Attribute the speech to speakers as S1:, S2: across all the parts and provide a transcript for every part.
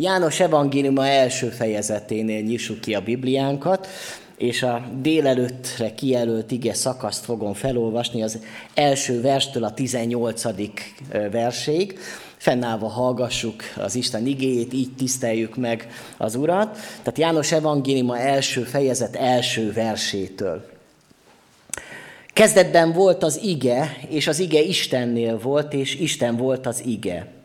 S1: János evangéliuma első fejezeténél nyissuk ki a Bibliánkat, és a délelőttre kijelölt ige szakaszt fogom felolvasni az első verstől a 18. verséig. Fennállva hallgassuk az Isten igéjét, így tiszteljük meg az Urat. Tehát János evangéliuma első fejezet első versétől. Kezdetben volt az ige, és az ige Istennél volt, és Isten volt az ige.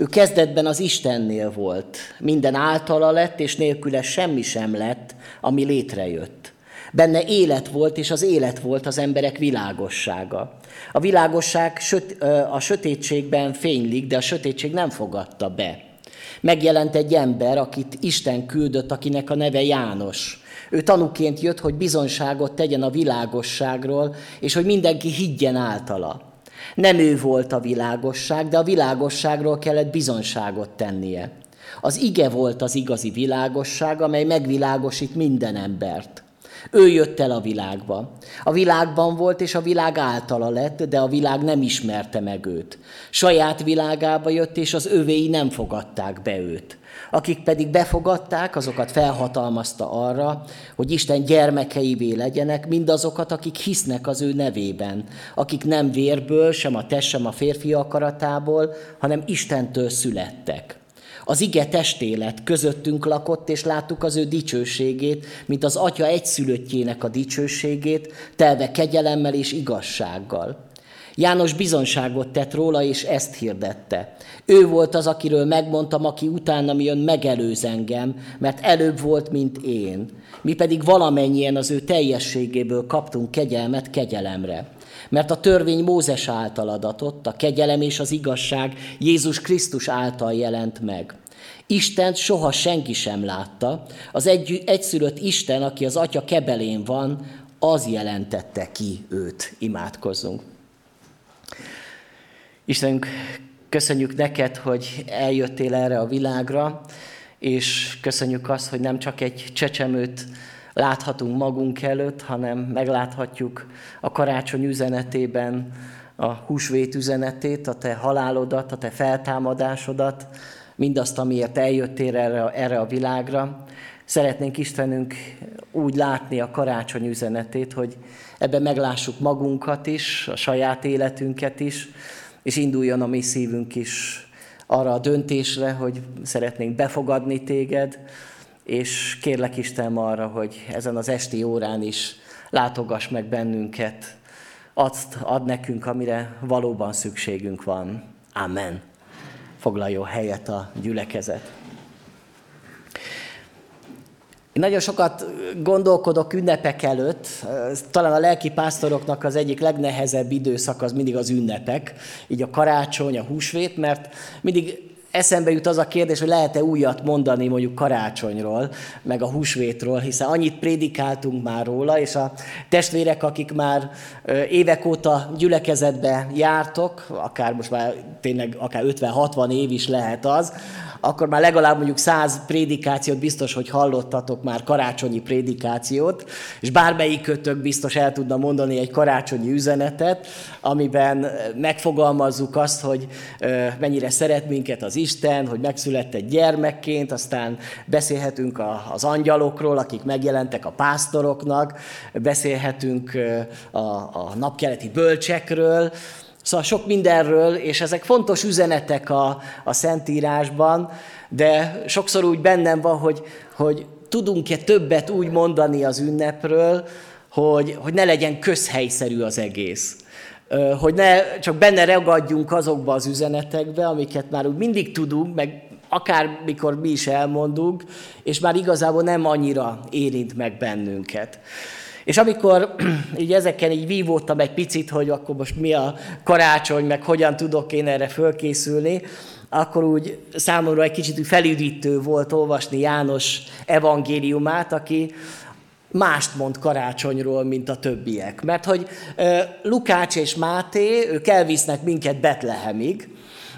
S1: Ő kezdetben az Istennél volt. Minden általa lett, és nélküle semmi sem lett, ami létrejött. Benne élet volt, és az élet volt az emberek világossága. A világosság a sötétségben fénylik, de a sötétség nem fogadta be. Megjelent egy ember, akit Isten küldött, akinek a neve János. Ő tanúként jött, hogy bizonságot tegyen a világosságról, és hogy mindenki higgyen általa. Nem ő volt a világosság, de a világosságról kellett bizonságot tennie. Az ige volt az igazi világosság, amely megvilágosít minden embert. Ő jött el a világba. A világban volt, és a világ általa lett, de a világ nem ismerte meg őt. Saját világába jött, és az övéi nem fogadták be őt. Akik pedig befogadták, azokat felhatalmazta arra, hogy Isten gyermekeivé legyenek, mindazokat, akik hisznek az ő nevében, akik nem vérből, sem a test, sem a férfi akaratából, hanem Istentől születtek. Az ige testélet közöttünk lakott, és láttuk az ő dicsőségét, mint az atya egyszülöttjének a dicsőségét, telve kegyelemmel és igazsággal. János bizonságot tett róla, és ezt hirdette. Ő volt az, akiről megmondtam, aki utána jön, megelőz engem, mert előbb volt, mint én. Mi pedig valamennyien az ő teljességéből kaptunk kegyelmet kegyelemre. Mert a törvény Mózes által adatott, a kegyelem és az igazság Jézus Krisztus által jelent meg. Istent soha senki sem látta, az egy, egyszülött Isten, aki az atya kebelén van, az jelentette ki őt. Imádkozzunk. Istenünk, köszönjük neked, hogy eljöttél erre a világra, és köszönjük azt, hogy nem csak egy csecsemőt láthatunk magunk előtt, hanem megláthatjuk a karácsony üzenetében a húsvét üzenetét, a te halálodat, a te feltámadásodat, mindazt, amiért eljöttél erre, erre a világra. Szeretnénk Istenünk úgy látni a karácsony üzenetét, hogy ebben meglássuk magunkat is, a saját életünket is, és induljon a mi szívünk is arra a döntésre, hogy szeretnénk befogadni téged, és kérlek Isten arra, hogy ezen az esti órán is látogass meg bennünket, azt ad nekünk, amire valóban szükségünk van. Amen. Foglaljon helyet a gyülekezet. Én nagyon sokat gondolkodok ünnepek előtt. Talán a lelki pásztoroknak az egyik legnehezebb időszak az mindig az ünnepek, így a karácsony, a húsvét, mert mindig eszembe jut az a kérdés, hogy lehet-e újat mondani mondjuk karácsonyról, meg a húsvétról, hiszen annyit prédikáltunk már róla, és a testvérek, akik már évek óta gyülekezetbe jártok, akár most már tényleg akár 50-60 év is lehet az, akkor már legalább mondjuk száz prédikációt biztos, hogy hallottatok már karácsonyi prédikációt, és bármelyik kötök biztos el tudna mondani egy karácsonyi üzenetet, amiben megfogalmazzuk azt, hogy mennyire szeret minket az Isten, hogy megszületett gyermekként, aztán beszélhetünk az angyalokról, akik megjelentek a pásztoroknak, beszélhetünk a, a napkeleti bölcsekről, Szóval sok mindenről, és ezek fontos üzenetek a, a Szentírásban, de sokszor úgy bennem van, hogy, hogy tudunk-e többet úgy mondani az ünnepről, hogy, hogy ne legyen közhelyszerű az egész. Hogy ne csak benne ragadjunk azokba az üzenetekbe, amiket már úgy mindig tudunk, meg akár mikor mi is elmondunk, és már igazából nem annyira érint meg bennünket. És amikor így ezeken így vívódtam egy picit, hogy akkor most mi a karácsony, meg hogyan tudok én erre fölkészülni, akkor úgy számomra egy kicsit felüdítő volt olvasni János evangéliumát, aki mást mond karácsonyról, mint a többiek. Mert hogy Lukács és Máté, ők elvisznek minket Betlehemig,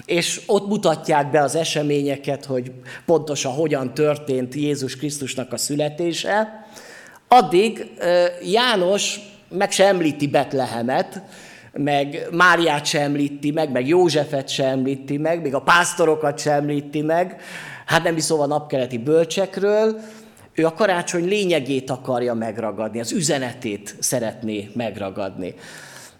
S1: és ott mutatják be az eseményeket, hogy pontosan hogyan történt Jézus Krisztusnak a születése, Addig János meg se említi Betlehemet, meg Máriát se említi meg, meg Józsefet se említi meg, még a pásztorokat se említi meg, hát nem is szóval napkeleti bölcsekről, ő a karácsony lényegét akarja megragadni, az üzenetét szeretné megragadni.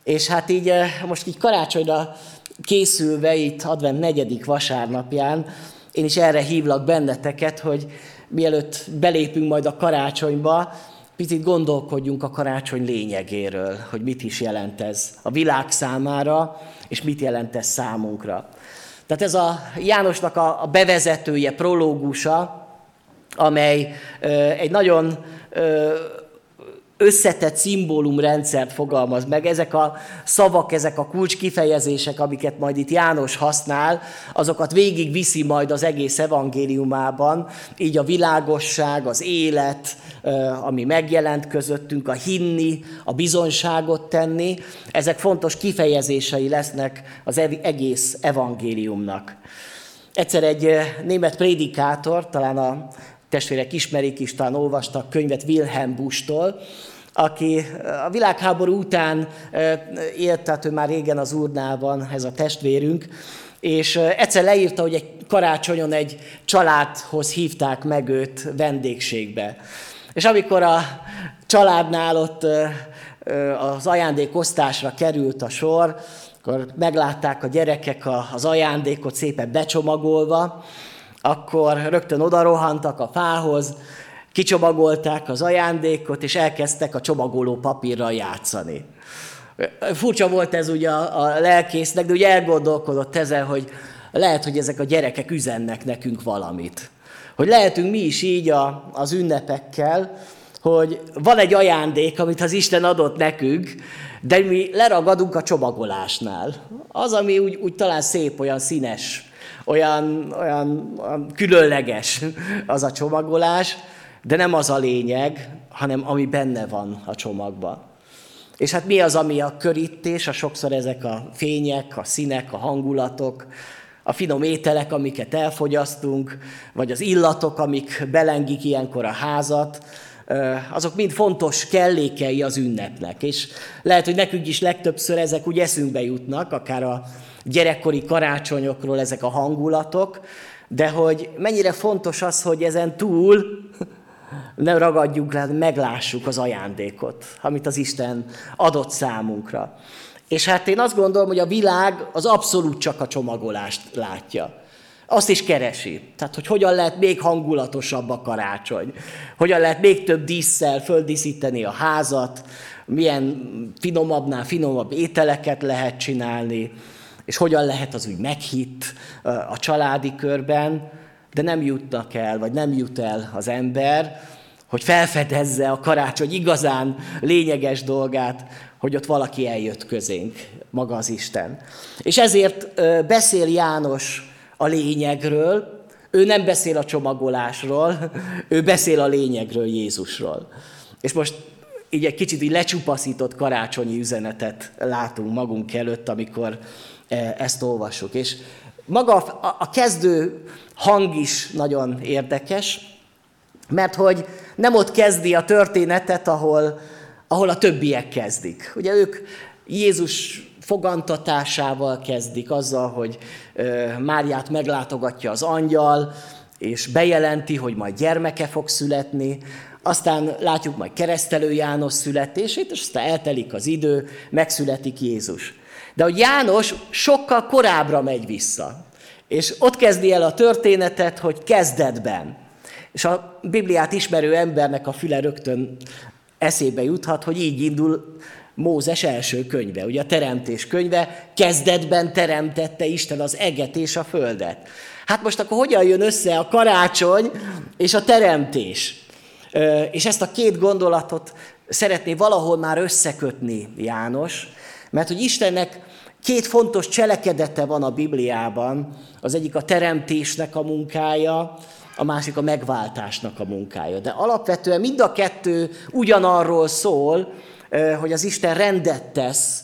S1: És hát így most így karácsonyra készülve itt advent negyedik vasárnapján, én is erre hívlak benneteket, hogy mielőtt belépünk majd a karácsonyba, picit gondolkodjunk a karácsony lényegéről, hogy mit is jelent ez a világ számára, és mit jelent ez számunkra. Tehát ez a Jánosnak a bevezetője, prológusa, amely egy nagyon összetett szimbólumrendszert fogalmaz meg. Ezek a szavak, ezek a kulcs kifejezések, amiket majd itt János használ, azokat végig viszi majd az egész evangéliumában, így a világosság, az élet, ami megjelent közöttünk, a hinni, a bizonyságot tenni, ezek fontos kifejezései lesznek az egész evangéliumnak. Egyszer egy német prédikátor, talán a testvérek ismerik is, talán olvastak könyvet Wilhelm Bushtól, aki a világháború után élt, tehát ő már régen az urnában, ez a testvérünk, és egyszer leírta, hogy egy karácsonyon egy családhoz hívták meg őt vendégségbe. És amikor a családnál ott az ajándékosztásra került a sor, akkor meglátták a gyerekek az ajándékot szépen becsomagolva, akkor rögtön oda rohantak a fához, kicsomagolták az ajándékot, és elkezdtek a csomagoló papírral játszani. Furcsa volt ez ugye a, a lelkésznek, de ugye elgondolkodott ezen, hogy lehet, hogy ezek a gyerekek üzennek nekünk valamit. Hogy lehetünk mi is így a, az ünnepekkel, hogy van egy ajándék, amit az Isten adott nekünk, de mi leragadunk a csomagolásnál. Az, ami úgy, úgy talán szép, olyan színes, olyan, olyan, különleges az a csomagolás, de nem az a lényeg, hanem ami benne van a csomagban. És hát mi az, ami a körítés, a sokszor ezek a fények, a színek, a hangulatok, a finom ételek, amiket elfogyasztunk, vagy az illatok, amik belengik ilyenkor a házat, azok mind fontos kellékei az ünnepnek. És lehet, hogy nekünk is legtöbbször ezek úgy eszünkbe jutnak, akár a gyerekkori karácsonyokról ezek a hangulatok, de hogy mennyire fontos az, hogy ezen túl ne ragadjunk le, meglássuk az ajándékot, amit az Isten adott számunkra. És hát én azt gondolom, hogy a világ az abszolút csak a csomagolást látja. Azt is keresi. Tehát, hogy hogyan lehet még hangulatosabb a karácsony. Hogyan lehet még több díszsel földíszíteni a házat, milyen finomabbnál finomabb ételeket lehet csinálni, és hogyan lehet az úgy meghitt a családi körben, de nem jutnak el, vagy nem jut el az ember, hogy felfedezze a karácsony igazán lényeges dolgát, hogy ott valaki eljött közénk, maga az Isten. És ezért beszél János a lényegről, ő nem beszél a csomagolásról, ő beszél a lényegről, Jézusról. És most így egy kicsit így lecsupaszított karácsonyi üzenetet látunk magunk előtt, amikor ezt olvassuk. És maga a kezdő hang is nagyon érdekes, mert hogy nem ott kezdi a történetet, ahol, ahol a többiek kezdik. Ugye ők Jézus fogantatásával kezdik, azzal, hogy Máriát meglátogatja az angyal, és bejelenti, hogy majd gyermeke fog születni, aztán látjuk majd keresztelő János születését, és aztán eltelik az idő, megszületik Jézus. De hogy János sokkal korábbra megy vissza. És ott kezdi el a történetet, hogy kezdetben. És a Bibliát ismerő embernek a füle rögtön eszébe juthat, hogy így indul Mózes első könyve, ugye a teremtés könyve, kezdetben teremtette Isten az eget és a földet. Hát most akkor hogyan jön össze a karácsony és a teremtés? És ezt a két gondolatot szeretné valahol már összekötni János, mert hogy Istennek két fontos cselekedete van a Bibliában, az egyik a teremtésnek a munkája, a másik a megváltásnak a munkája. De alapvetően mind a kettő ugyanarról szól, hogy az Isten rendet tesz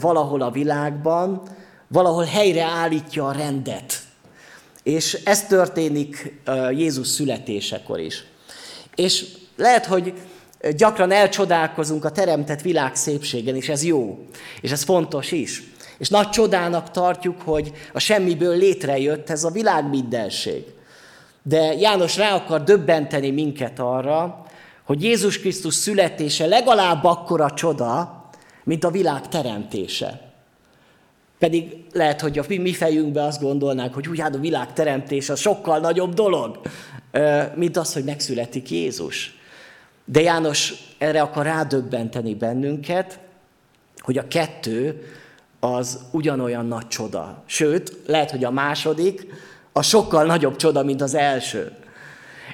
S1: valahol a világban, valahol helyreállítja a rendet. És ez történik Jézus születésekor is. És lehet, hogy gyakran elcsodálkozunk a teremtett világ szépségen, és ez jó, és ez fontos is. És nagy csodának tartjuk, hogy a semmiből létrejött ez a világ mindenség. De János rá akar döbbenteni minket arra, hogy Jézus Krisztus születése legalább akkora csoda, mint a világ teremtése. Pedig lehet, hogy a mi fejünkbe azt gondolnánk, hogy úgy hát a világ teremtés a sokkal nagyobb dolog, mint az, hogy megszületik Jézus. De János erre akar rádöbbenteni bennünket, hogy a kettő az ugyanolyan nagy csoda. Sőt, lehet, hogy a második a sokkal nagyobb csoda, mint az első.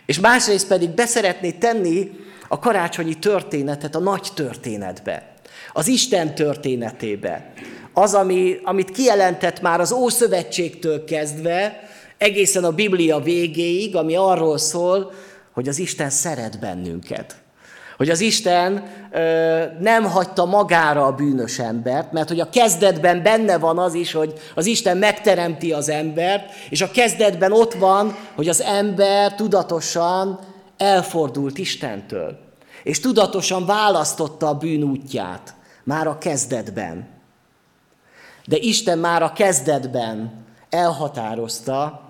S1: És másrészt pedig beszeretné tenni a karácsonyi történetet a nagy történetbe, az Isten történetébe. Az, ami, amit kijelentett már az Ószövetségtől kezdve, egészen a Biblia végéig, ami arról szól, hogy az Isten szeret bennünket. Hogy az Isten ö, nem hagyta magára a bűnös embert, mert hogy a kezdetben benne van az is, hogy az Isten megteremti az embert, és a kezdetben ott van, hogy az ember tudatosan elfordult Istentől. És tudatosan választotta a bűn útját, már a kezdetben. De Isten már a kezdetben elhatározta,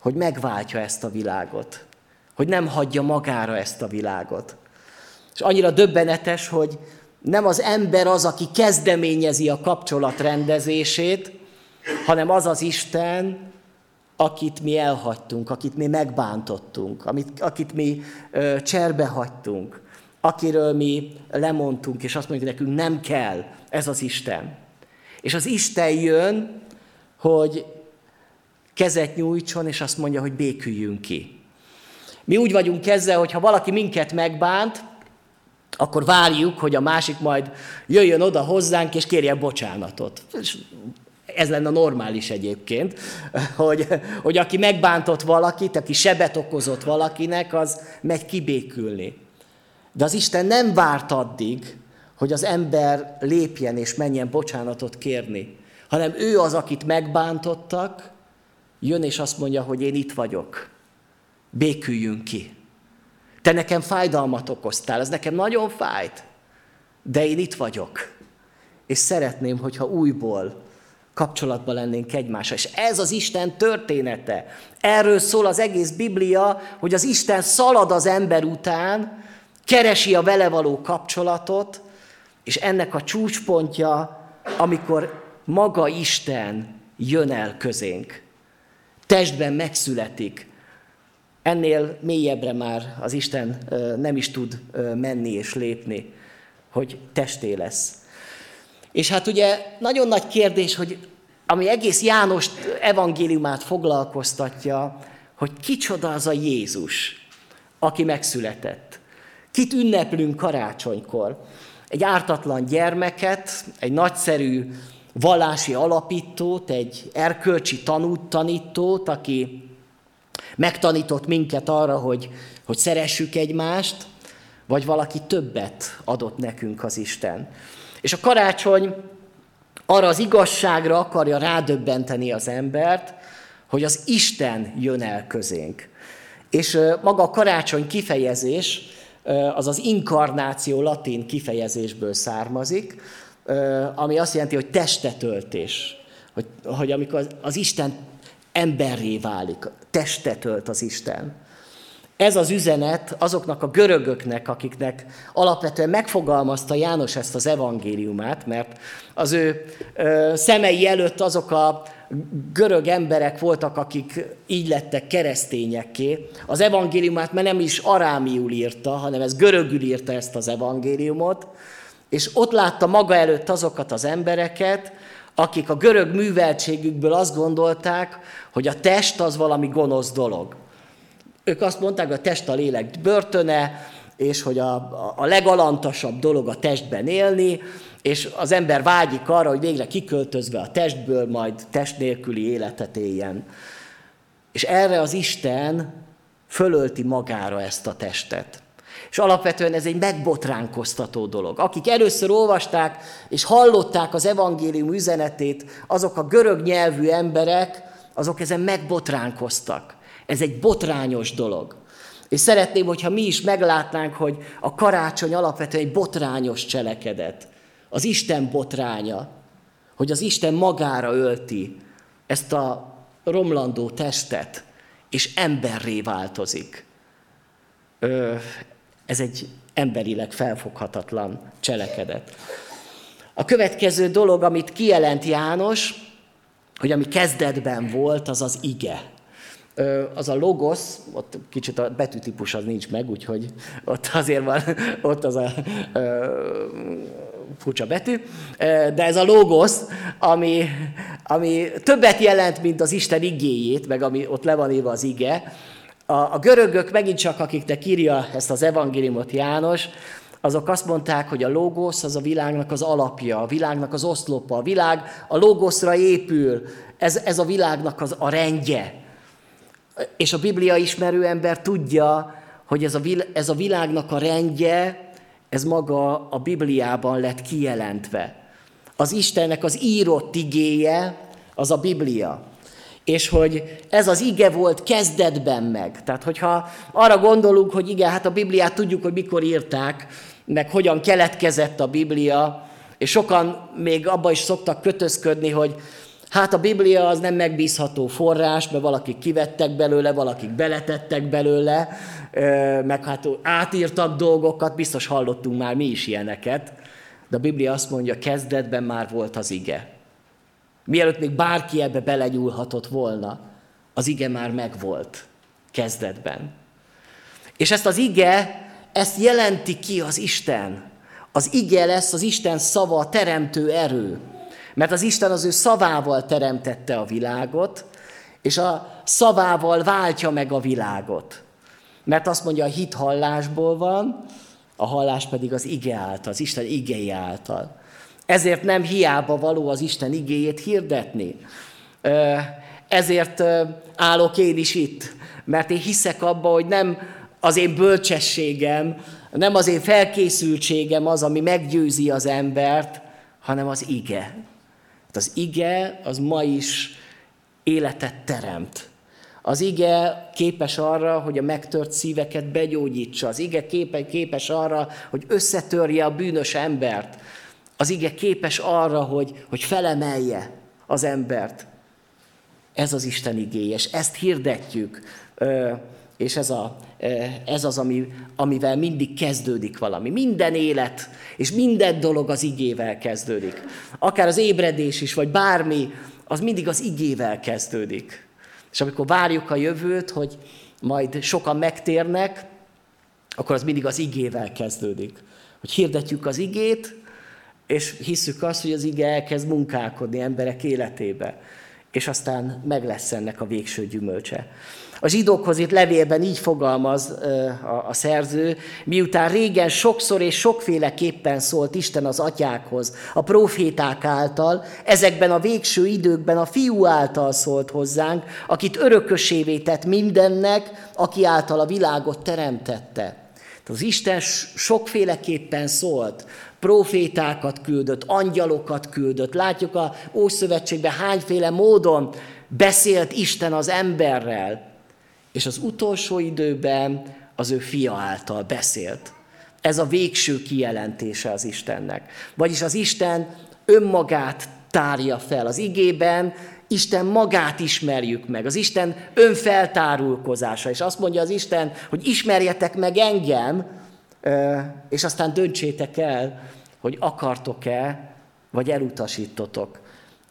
S1: hogy megváltja ezt a világot. Hogy nem hagyja magára ezt a világot. És annyira döbbenetes, hogy nem az ember az, aki kezdeményezi a kapcsolat rendezését, hanem az az Isten, akit mi elhagytunk, akit mi megbántottunk, amit, akit mi ö, cserbe hagytunk, akiről mi lemondtunk, és azt mondjuk, nekünk nem kell ez az Isten. És az Isten jön, hogy kezet nyújtson, és azt mondja, hogy béküljünk ki. Mi úgy vagyunk ezzel, hogy ha valaki minket megbánt, akkor várjuk, hogy a másik majd jöjjön oda hozzánk, és kérje bocsánatot. És ez lenne normális egyébként, hogy, hogy aki megbántott valakit, aki sebet okozott valakinek, az megy kibékülni. De az Isten nem várt addig, hogy az ember lépjen és menjen bocsánatot kérni, hanem ő az, akit megbántottak, jön és azt mondja, hogy én itt vagyok, béküljünk ki. Te nekem fájdalmat okoztál, ez nekem nagyon fájt, de én itt vagyok. És szeretném, hogyha újból kapcsolatban lennénk egymással. És ez az Isten története. Erről szól az egész Biblia, hogy az Isten szalad az ember után, keresi a vele való kapcsolatot, és ennek a csúcspontja, amikor maga Isten jön el közénk. Testben megszületik. Ennél mélyebbre már az Isten nem is tud menni és lépni, hogy testé lesz. És hát ugye nagyon nagy kérdés, hogy ami egész János evangéliumát foglalkoztatja, hogy kicsoda az a Jézus, aki megszületett. Kit ünneplünk karácsonykor? Egy ártatlan gyermeket, egy nagyszerű vallási alapítót, egy erkölcsi tanút, tanítót, aki megtanított minket arra, hogy, hogy szeressük egymást, vagy valaki többet adott nekünk az Isten. És a karácsony arra az igazságra akarja rádöbbenteni az embert, hogy az Isten jön el közénk. És maga a karácsony kifejezés, az az inkarnáció latin kifejezésből származik, ami azt jelenti, hogy testetöltés. Hogy, hogy amikor az Isten emberré válik, testet ölt az Isten. Ez az üzenet azoknak a görögöknek, akiknek alapvetően megfogalmazta János ezt az evangéliumát, mert az ő ö, szemei előtt azok a görög emberek voltak, akik így lettek keresztényekké. Az evangéliumát mert nem is arámiul írta, hanem ez görögül írta ezt az evangéliumot, és ott látta maga előtt azokat az embereket, akik a görög műveltségükből azt gondolták, hogy a test az valami gonosz dolog. Ők azt mondták, hogy a test a lélek börtöne, és hogy a, a legalantasabb dolog a testben élni, és az ember vágyik arra, hogy végre kiköltözve a testből, majd test nélküli életet éljen. És erre az Isten fölölti magára ezt a testet. És alapvetően ez egy megbotránkoztató dolog. Akik először olvasták és hallották az evangélium üzenetét, azok a görög nyelvű emberek, azok ezen megbotránkoztak. Ez egy botrányos dolog. És szeretném, hogyha mi is meglátnánk, hogy a karácsony alapvetően egy botrányos cselekedet. Az Isten botránya, hogy az Isten magára ölti ezt a romlandó testet, és emberré változik. Ez egy emberileg felfoghatatlan cselekedet. A következő dolog, amit kijelent János, hogy ami kezdetben volt, az az ige. Az a logosz, ott kicsit a betűtípus az nincs meg, úgyhogy ott azért van, ott az a furcsa betű, de ez a logosz, ami, ami többet jelent, mint az Isten igéjét, meg ami ott le van írva az ige. A, a görögök megint csak, akiknek írja ezt az evangéliumot János, azok azt mondták, hogy a logosz az a világnak az alapja, a világnak az oszlopa, a világ a logoszra épül, ez, ez a világnak az, a rendje. És a Biblia ismerő ember tudja, hogy ez a, ez a világnak a rendje, ez maga a Bibliában lett kijelentve. Az Istennek az írott igéje, az a Biblia. És hogy ez az ige volt kezdetben meg. Tehát, hogyha arra gondolunk, hogy igen, hát a Bibliát tudjuk, hogy mikor írták, meg hogyan keletkezett a Biblia, és sokan még abba is szoktak kötözködni, hogy hát a Biblia az nem megbízható forrás, mert valakik kivettek belőle, valakik beletettek belőle, meg hát átírtak dolgokat, biztos hallottunk már mi is ilyeneket, de a Biblia azt mondja, kezdetben már volt az ige. Mielőtt még bárki ebbe belegyúlhatott volna, az ige már megvolt kezdetben. És ezt az ige, ezt jelenti ki az Isten. Az ige lesz az Isten szava, a teremtő erő. Mert az Isten az ő szavával teremtette a világot, és a szavával váltja meg a világot. Mert azt mondja, a hit hallásból van, a hallás pedig az ige által, az Isten igei által. Ezért nem hiába való az Isten igéjét hirdetni. Ezért állok én is itt, mert én hiszek abba, hogy nem az én bölcsességem, nem az én felkészültségem az, ami meggyőzi az embert, hanem az ige. Az ige az ma is életet teremt. Az ige képes arra, hogy a megtört szíveket begyógyítsa. Az ige képes arra, hogy összetörje a bűnös embert. Az ige képes arra, hogy, hogy felemelje az embert. Ez az Isten igéje, és ezt hirdetjük. És ez, a, ez az, ami, amivel mindig kezdődik valami. Minden élet és minden dolog az igével kezdődik. Akár az ébredés is, vagy bármi, az mindig az igével kezdődik. És amikor várjuk a jövőt, hogy majd sokan megtérnek, akkor az mindig az igével kezdődik. Hogy hirdetjük az igét, és hisszük azt, hogy az ige elkezd munkálkodni emberek életébe, és aztán meg lesz ennek a végső gyümölcse. A zsidókhoz itt levélben így fogalmaz a, szerző, miután régen sokszor és sokféleképpen szólt Isten az atyákhoz, a proféták által, ezekben a végső időkben a fiú által szólt hozzánk, akit örökösévé tett mindennek, aki által a világot teremtette. Az Isten sokféleképpen szólt, profétákat küldött, angyalokat küldött. Látjuk a Ószövetségben hányféle módon beszélt Isten az emberrel és az utolsó időben az ő fia által beszélt. Ez a végső kijelentése az Istennek. Vagyis az Isten önmagát tárja fel. Az igében Isten magát ismerjük meg, az Isten önfeltárulkozása. És azt mondja az Isten, hogy ismerjetek meg engem, és aztán döntsétek el, hogy akartok-e, vagy elutasítotok.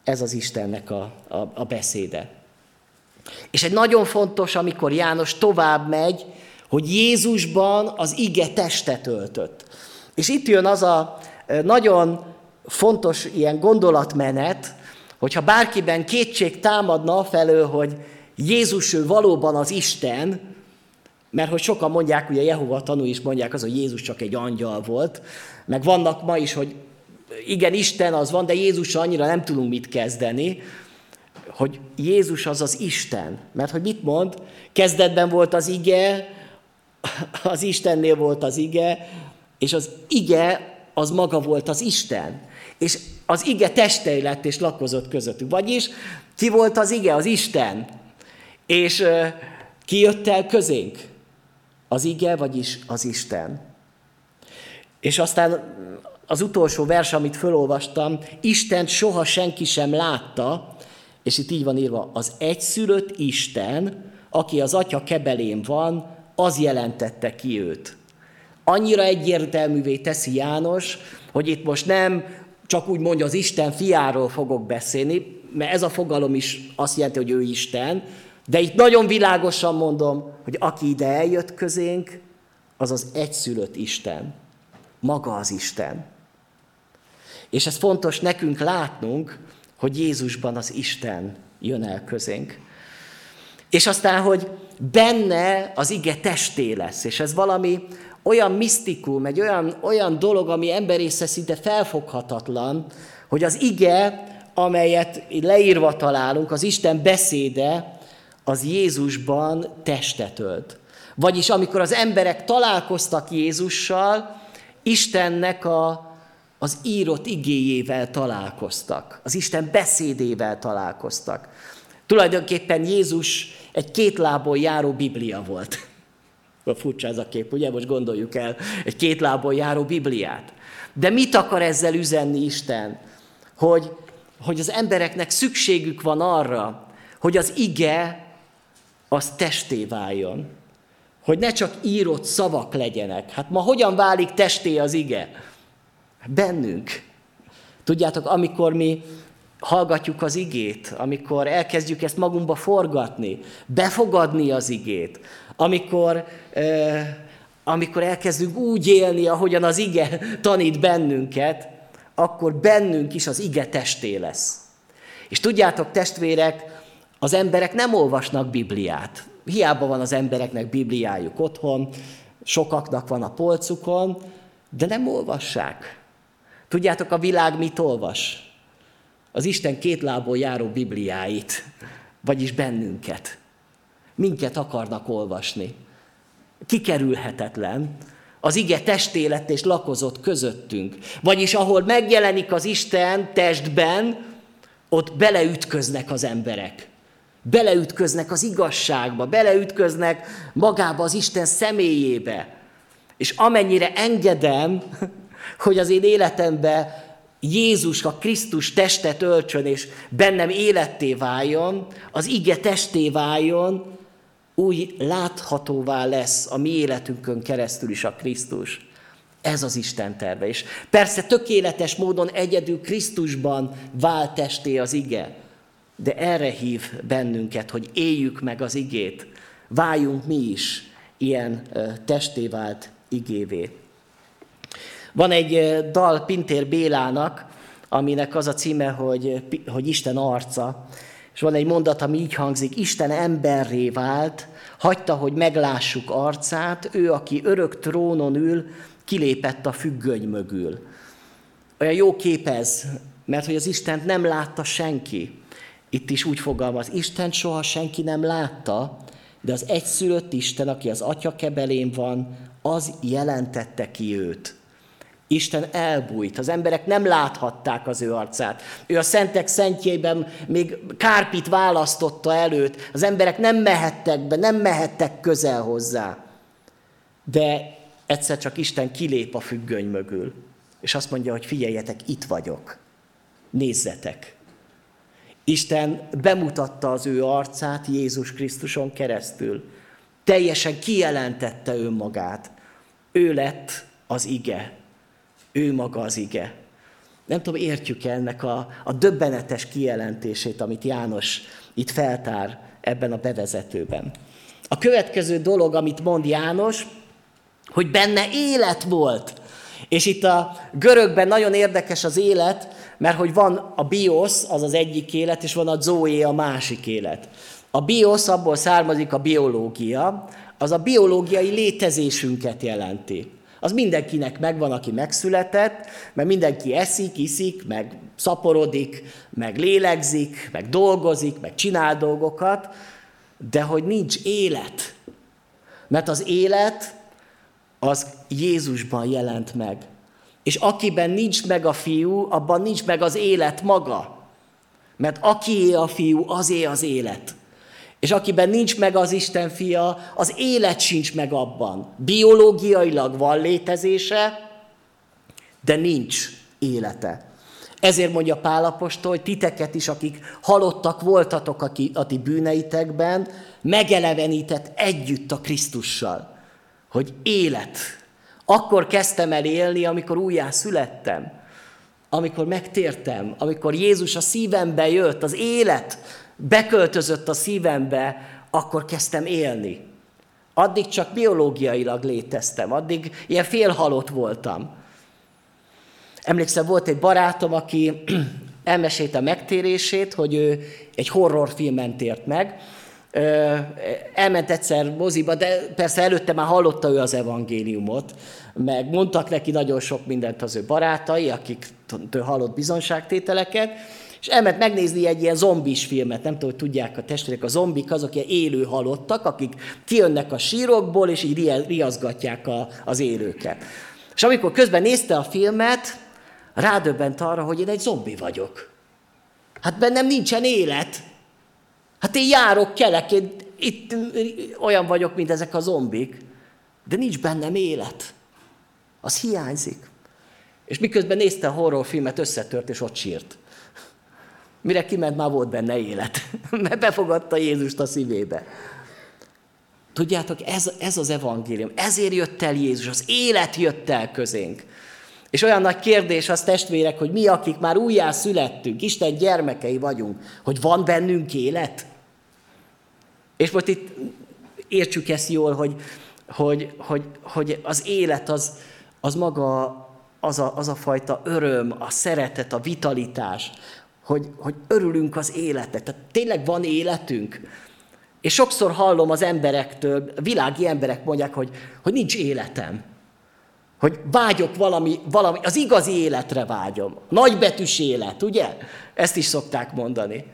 S1: Ez az Istennek a, a, a beszéde. És egy nagyon fontos, amikor János tovább megy, hogy Jézusban az ige testet öltött. És itt jön az a nagyon fontos ilyen gondolatmenet, hogyha bárkiben kétség támadna felől, hogy Jézus ő valóban az Isten, mert hogy sokan mondják, ugye Jehova tanú is mondják az, hogy Jézus csak egy angyal volt, meg vannak ma is, hogy igen, Isten az van, de Jézussal annyira nem tudunk mit kezdeni, hogy Jézus az az Isten. Mert hogy mit mond? Kezdetben volt az ige, az Istennél volt az ige, és az ige az maga volt az Isten. És az ige testei lett és lakozott közöttük. Vagyis ki volt az ige? Az Isten. És uh, ki jött el közénk? Az ige, vagyis az Isten. És aztán az utolsó vers, amit fölolvastam, Isten soha senki sem látta, és itt így van írva, az egyszülött Isten, aki az atya kebelén van, az jelentette ki őt. Annyira egyértelművé teszi János, hogy itt most nem csak úgy mondja, az Isten fiáról fogok beszélni, mert ez a fogalom is azt jelenti, hogy ő Isten, de itt nagyon világosan mondom, hogy aki ide eljött közénk, az az egyszülött Isten. Maga az Isten. És ez fontos nekünk látnunk, hogy Jézusban az Isten jön el közénk. És aztán, hogy benne az ige testé lesz, és ez valami olyan misztikum, egy olyan, olyan dolog, ami emberésze szinte felfoghatatlan, hogy az ige, amelyet leírva találunk, az Isten beszéde, az Jézusban testet ölt. Vagyis amikor az emberek találkoztak Jézussal, Istennek a, az írott igéjével találkoztak, az Isten beszédével találkoztak. Tulajdonképpen Jézus egy két lábon járó Biblia volt. Furcsa ez a kép, ugye? Most gondoljuk el egy két lábon járó Bibliát. De mit akar ezzel üzenni Isten? Hogy, hogy az embereknek szükségük van arra, hogy az ige az testé váljon. Hogy ne csak írott szavak legyenek. Hát ma hogyan válik testé az ige? Bennünk. Tudjátok, amikor mi hallgatjuk az igét, amikor elkezdjük ezt magunkba forgatni, befogadni az igét, amikor, amikor elkezdünk úgy élni, ahogyan az ige tanít bennünket, akkor bennünk is az ige testé lesz. És tudjátok, testvérek, az emberek nem olvasnak Bibliát. Hiába van az embereknek Bibliájuk otthon, sokaknak van a polcukon, de nem olvassák. Tudjátok, a világ mit olvas? Az Isten két lából járó Bibliáit, vagyis bennünket. Minket akarnak olvasni. Kikerülhetetlen. Az ige testélet és lakozott közöttünk. Vagyis ahol megjelenik az Isten testben, ott beleütköznek az emberek. Beleütköznek az igazságba, beleütköznek magába az Isten személyébe. És amennyire engedem, hogy az én életembe Jézus, a Krisztus testet öltsön, és bennem életté váljon, az ige testé váljon, úgy láthatóvá lesz a mi életünkön keresztül is a Krisztus. Ez az Isten terve. És persze tökéletes módon egyedül Krisztusban vált testé az ige, de erre hív bennünket, hogy éljük meg az igét, váljunk mi is ilyen testé vált igévé. Van egy dal Pintér Bélának, aminek az a címe, hogy, hogy Isten arca. És van egy mondat, ami így hangzik, Isten emberré vált, hagyta, hogy meglássuk arcát, ő, aki örök trónon ül, kilépett a függöny mögül. Olyan jó kép ez, mert hogy az Istent nem látta senki. Itt is úgy fogalmaz, Isten soha senki nem látta, de az egyszülött Isten, aki az atya kebelén van, az jelentette ki őt. Isten elbújt, az emberek nem láthatták az ő arcát. Ő a szentek szentjében még kárpit választotta előtt, az emberek nem mehettek be, nem mehettek közel hozzá. De egyszer csak Isten kilép a függöny mögül, és azt mondja, hogy figyeljetek, itt vagyok, nézzetek. Isten bemutatta az ő arcát Jézus Krisztuson keresztül. Teljesen kijelentette önmagát. Ő lett az ige, ő maga az ige. Nem tudom, értjük -e ennek a, a döbbenetes kijelentését, amit János itt feltár ebben a bevezetőben. A következő dolog, amit mond János, hogy benne élet volt. És itt a görögben nagyon érdekes az élet, mert hogy van a bios, az az egyik élet, és van a zoé, a másik élet. A bios, abból származik a biológia, az a biológiai létezésünket jelenti az mindenkinek megvan, aki megszületett, mert mindenki eszik, iszik, meg szaporodik, meg lélegzik, meg dolgozik, meg csinál dolgokat, de hogy nincs élet. Mert az élet az Jézusban jelent meg. És akiben nincs meg a fiú, abban nincs meg az élet maga. Mert akié a fiú, azé az élet. És akiben nincs meg az Isten fia, az élet sincs meg abban. Biológiailag van létezése, de nincs élete. Ezért mondja Pálapostól, hogy titeket is, akik halottak voltatok a ti bűneitekben, megelevenített együtt a Krisztussal. Hogy élet. Akkor kezdtem el élni, amikor újjá születtem. Amikor megtértem, amikor Jézus a szívembe jött, az élet beköltözött a szívembe, akkor kezdtem élni. Addig csak biológiailag léteztem, addig ilyen félhalott voltam. Emlékszem, volt egy barátom, aki elmesélte a megtérését, hogy ő egy horrorfilmen tért meg. Elment egyszer moziba, de persze előtte már hallotta ő az evangéliumot, meg mondtak neki nagyon sok mindent az ő barátai, akik hallott bizonságtételeket, és elment megnézni egy ilyen zombis filmet, nem tudom, hogy tudják a testvérek, a zombik azok ilyen élő halottak, akik kijönnek a sírokból, és így riaszgatják a, az élőket. És amikor közben nézte a filmet, rádöbbent arra, hogy én egy zombi vagyok. Hát bennem nincsen élet. Hát én járok, kelek, én itt olyan vagyok, mint ezek a zombik, de nincs bennem élet. Az hiányzik. És miközben nézte a horrorfilmet, összetört, és ott sírt. Mire kiment, már volt benne élet. Mert befogadta Jézust a szívébe. Tudjátok, ez, ez az evangélium. Ezért jött el Jézus, az élet jött el közénk. És olyan nagy kérdés az testvérek, hogy mi, akik már újjá születtünk, Isten gyermekei vagyunk, hogy van bennünk élet? És most itt értsük ezt jól, hogy, hogy, hogy, hogy az élet az, az maga az a, az a fajta öröm, a szeretet, a vitalitás, hogy, hogy örülünk az életet. Tehát tényleg van életünk. És sokszor hallom az emberektől, világi emberek mondják, hogy, hogy nincs életem. Hogy vágyok valami, valami, az igazi életre vágyom. Nagybetűs élet, ugye? Ezt is szokták mondani.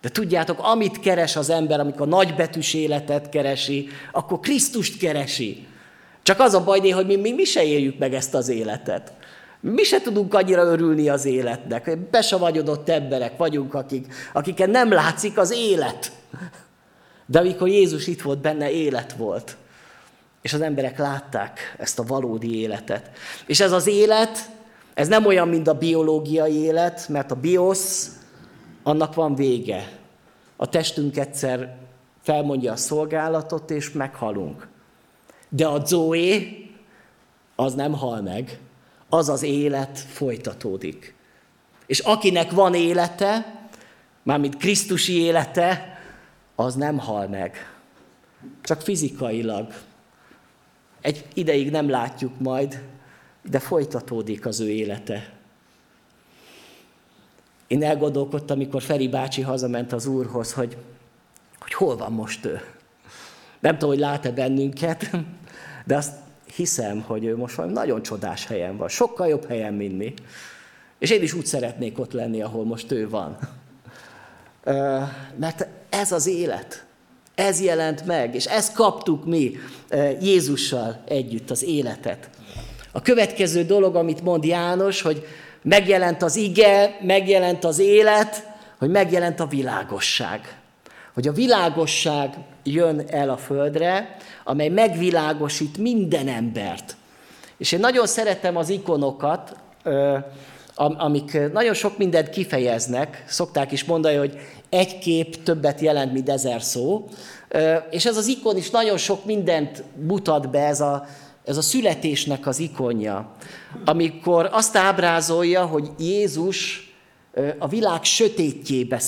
S1: De tudjátok, amit keres az ember, amikor nagybetűs életet keresi, akkor Krisztust keresi. Csak az a baj, hogy mi, mi, mi se éljük meg ezt az életet. Mi se tudunk annyira örülni az életnek. Besavagyodott emberek vagyunk, akik, akiken nem látszik az élet. De amikor Jézus itt volt, benne élet volt. És az emberek látták ezt a valódi életet. És ez az élet, ez nem olyan, mint a biológiai élet, mert a biosz, annak van vége. A testünk egyszer felmondja a szolgálatot, és meghalunk. De a zoé, az nem hal meg, az az élet folytatódik. És akinek van élete, mármint Krisztusi élete, az nem hal meg. Csak fizikailag. Egy ideig nem látjuk majd, de folytatódik az ő élete. Én elgondolkodtam, amikor Feri bácsi hazament az úrhoz, hogy, hogy hol van most ő. Nem tudom, hogy lát-e bennünket, de azt hiszem, hogy ő most valami nagyon csodás helyen van, sokkal jobb helyen, mint mi. És én is úgy szeretnék ott lenni, ahol most ő van. Mert ez az élet. Ez jelent meg, és ezt kaptuk mi Jézussal együtt, az életet. A következő dolog, amit mond János, hogy megjelent az ige, megjelent az élet, hogy megjelent a világosság. Hogy a világosság jön el a földre, amely megvilágosít minden embert. És én nagyon szeretem az ikonokat, amik nagyon sok mindent kifejeznek. Szokták is mondani, hogy egy kép többet jelent, mint ezer szó. És ez az ikon is nagyon sok mindent mutat be, ez a, ez a születésnek az ikonja. Amikor azt ábrázolja, hogy Jézus a világ sötétjébe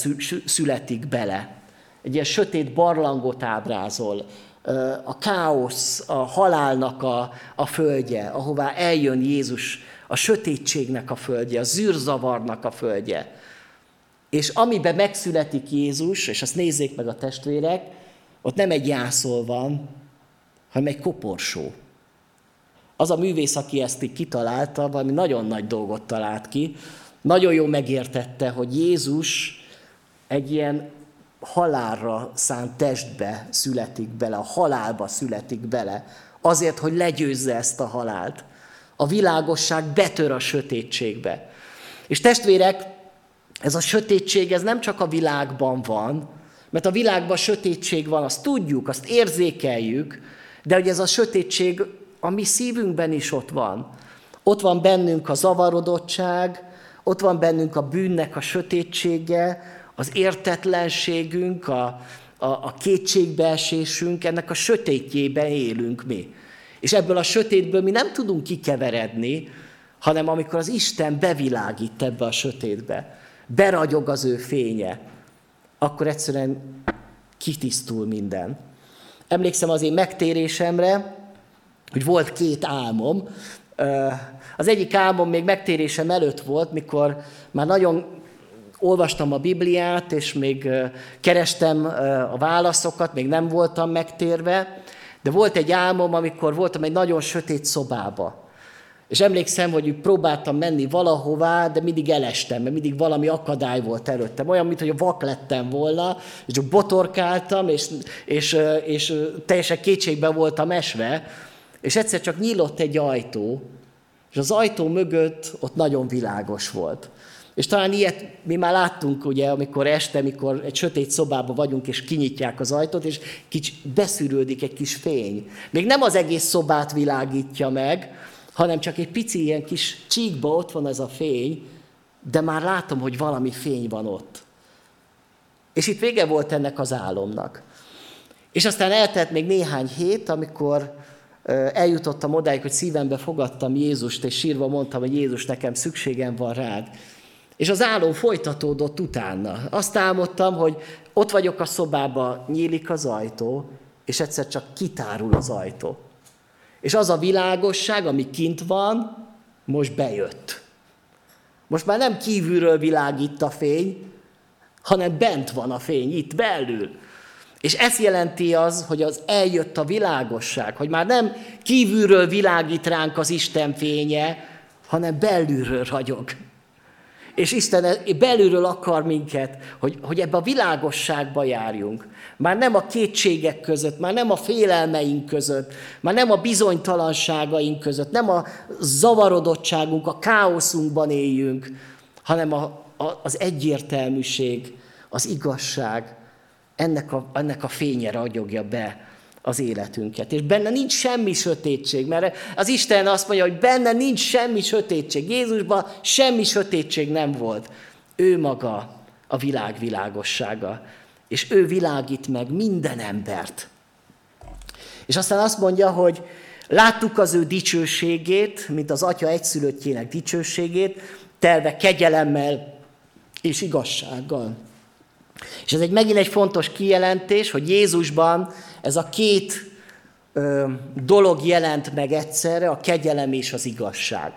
S1: születik bele. Egy ilyen sötét barlangot ábrázol, a káosz, a halálnak a, a földje, ahová eljön Jézus, a sötétségnek a földje, a zűrzavarnak a földje. És amiben megszületik Jézus, és azt nézzék meg a testvérek, ott nem egy jászol van, hanem egy koporsó. Az a művész, aki ezt így kitalálta, valami nagyon nagy dolgot talált ki, nagyon jól megértette, hogy Jézus egy ilyen halálra szánt testbe születik bele, a halálba születik bele, azért, hogy legyőzze ezt a halált. A világosság betör a sötétségbe. És testvérek, ez a sötétség, ez nem csak a világban van, mert a világban sötétség van, azt tudjuk, azt érzékeljük, de hogy ez a sötétség a mi szívünkben is ott van. Ott van bennünk a zavarodottság, Ott van bennünk a bűnnek a sötétsége, az értetlenségünk, a, a, a kétségbeesésünk, ennek a sötétjében élünk mi. És ebből a sötétből mi nem tudunk kikeveredni, hanem amikor az Isten bevilágít ebbe a sötétbe, beragyog az ő fénye, akkor egyszerűen kitisztul minden. Emlékszem az én megtérésemre, hogy volt két álmom. Az egyik álmom még megtérésem előtt volt, mikor már nagyon olvastam a Bibliát, és még kerestem a válaszokat, még nem voltam megtérve, de volt egy álmom, amikor voltam egy nagyon sötét szobába. És emlékszem, hogy próbáltam menni valahová, de mindig elestem, mert mindig valami akadály volt előttem. Olyan, mintha vak lettem volna, és csak botorkáltam, és, és, és teljesen kétségbe voltam esve, és egyszer csak nyílott egy ajtó, és az ajtó mögött ott nagyon világos volt. És talán ilyet mi már láttunk, ugye, amikor este, amikor egy sötét szobában vagyunk, és kinyitják az ajtót, és kicsi beszűrődik egy kis fény. Még nem az egész szobát világítja meg, hanem csak egy pici ilyen kis csíkba ott van ez a fény, de már látom, hogy valami fény van ott. És itt vége volt ennek az álomnak. És aztán eltelt még néhány hét, amikor eljutottam odáig, hogy szívembe fogadtam Jézust, és sírva mondtam, hogy Jézus, nekem szükségem van rád. És az álom folytatódott utána. Azt álmodtam, hogy ott vagyok a szobába, nyílik az ajtó, és egyszer csak kitárul az ajtó. És az a világosság, ami kint van, most bejött. Most már nem kívülről világít a fény, hanem bent van a fény, itt belül. És ez jelenti az, hogy az eljött a világosság, hogy már nem kívülről világít ránk az Isten fénye, hanem belülről ragyog. És Isten belülről akar minket, hogy, hogy ebbe a világosságba járjunk. Már nem a kétségek között, már nem a félelmeink között, már nem a bizonytalanságaink között, nem a zavarodottságunk, a káoszunkban éljünk, hanem a, a, az egyértelműség, az igazság, ennek a, ennek a fénye ragyogja be az életünket. És benne nincs semmi sötétség, mert az Isten azt mondja, hogy benne nincs semmi sötétség. Jézusban semmi sötétség nem volt. Ő maga a világ világossága. És ő világít meg minden embert. És aztán azt mondja, hogy láttuk az ő dicsőségét, mint az atya egyszülöttjének dicsőségét, telve kegyelemmel és igazsággal. És ez egy megint egy fontos kijelentés, hogy Jézusban ez a két ö, dolog jelent meg egyszerre, a kegyelem és az igazság.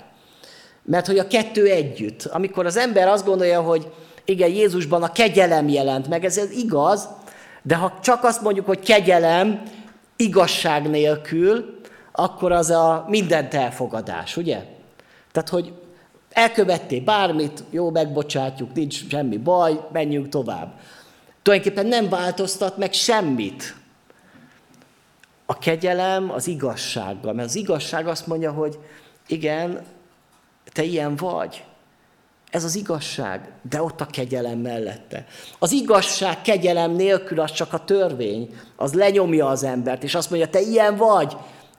S1: Mert hogy a kettő együtt. Amikor az ember azt gondolja, hogy igen, Jézusban a kegyelem jelent meg, ez, ez igaz, de ha csak azt mondjuk, hogy kegyelem igazság nélkül, akkor az a mindent elfogadás, ugye? Tehát, hogy elkövettél bármit, jó, megbocsátjuk, nincs semmi baj, menjünk tovább. Tulajdonképpen nem változtat meg semmit. A kegyelem az igazsággal, mert az igazság azt mondja, hogy igen, te ilyen vagy. Ez az igazság, de ott a kegyelem mellette. Az igazság kegyelem nélkül az csak a törvény, az lenyomja az embert, és azt mondja, te ilyen vagy,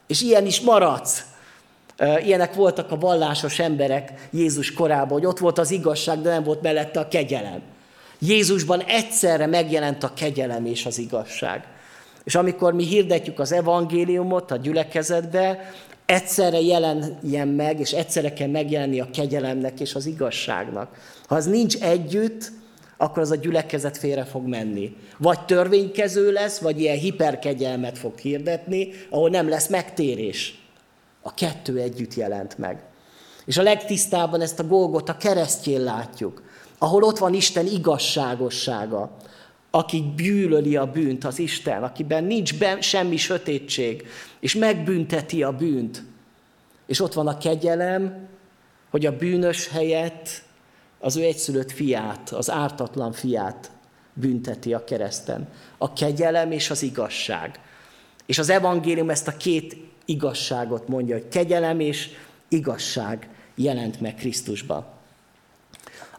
S1: és ilyen is maradsz. Ilyenek voltak a vallásos emberek Jézus korában, hogy ott volt az igazság, de nem volt mellette a kegyelem. Jézusban egyszerre megjelent a kegyelem és az igazság. És amikor mi hirdetjük az evangéliumot a gyülekezetbe, egyszerre jelenjen meg, és egyszerre kell megjelenni a kegyelemnek és az igazságnak. Ha az nincs együtt, akkor az a gyülekezet félre fog menni. Vagy törvénykező lesz, vagy ilyen hiperkegyelmet fog hirdetni, ahol nem lesz megtérés. A kettő együtt jelent meg. És a legtisztábban ezt a Golgot a keresztjén látjuk ahol ott van Isten igazságossága, aki bűlöli a bűnt, az Isten, akiben nincs be, semmi sötétség, és megbünteti a bűnt. És ott van a kegyelem, hogy a bűnös helyett az ő egyszülött fiát, az ártatlan fiát bünteti a kereszten. A kegyelem és az igazság. És az evangélium ezt a két igazságot mondja, hogy kegyelem és igazság jelent meg Krisztusban.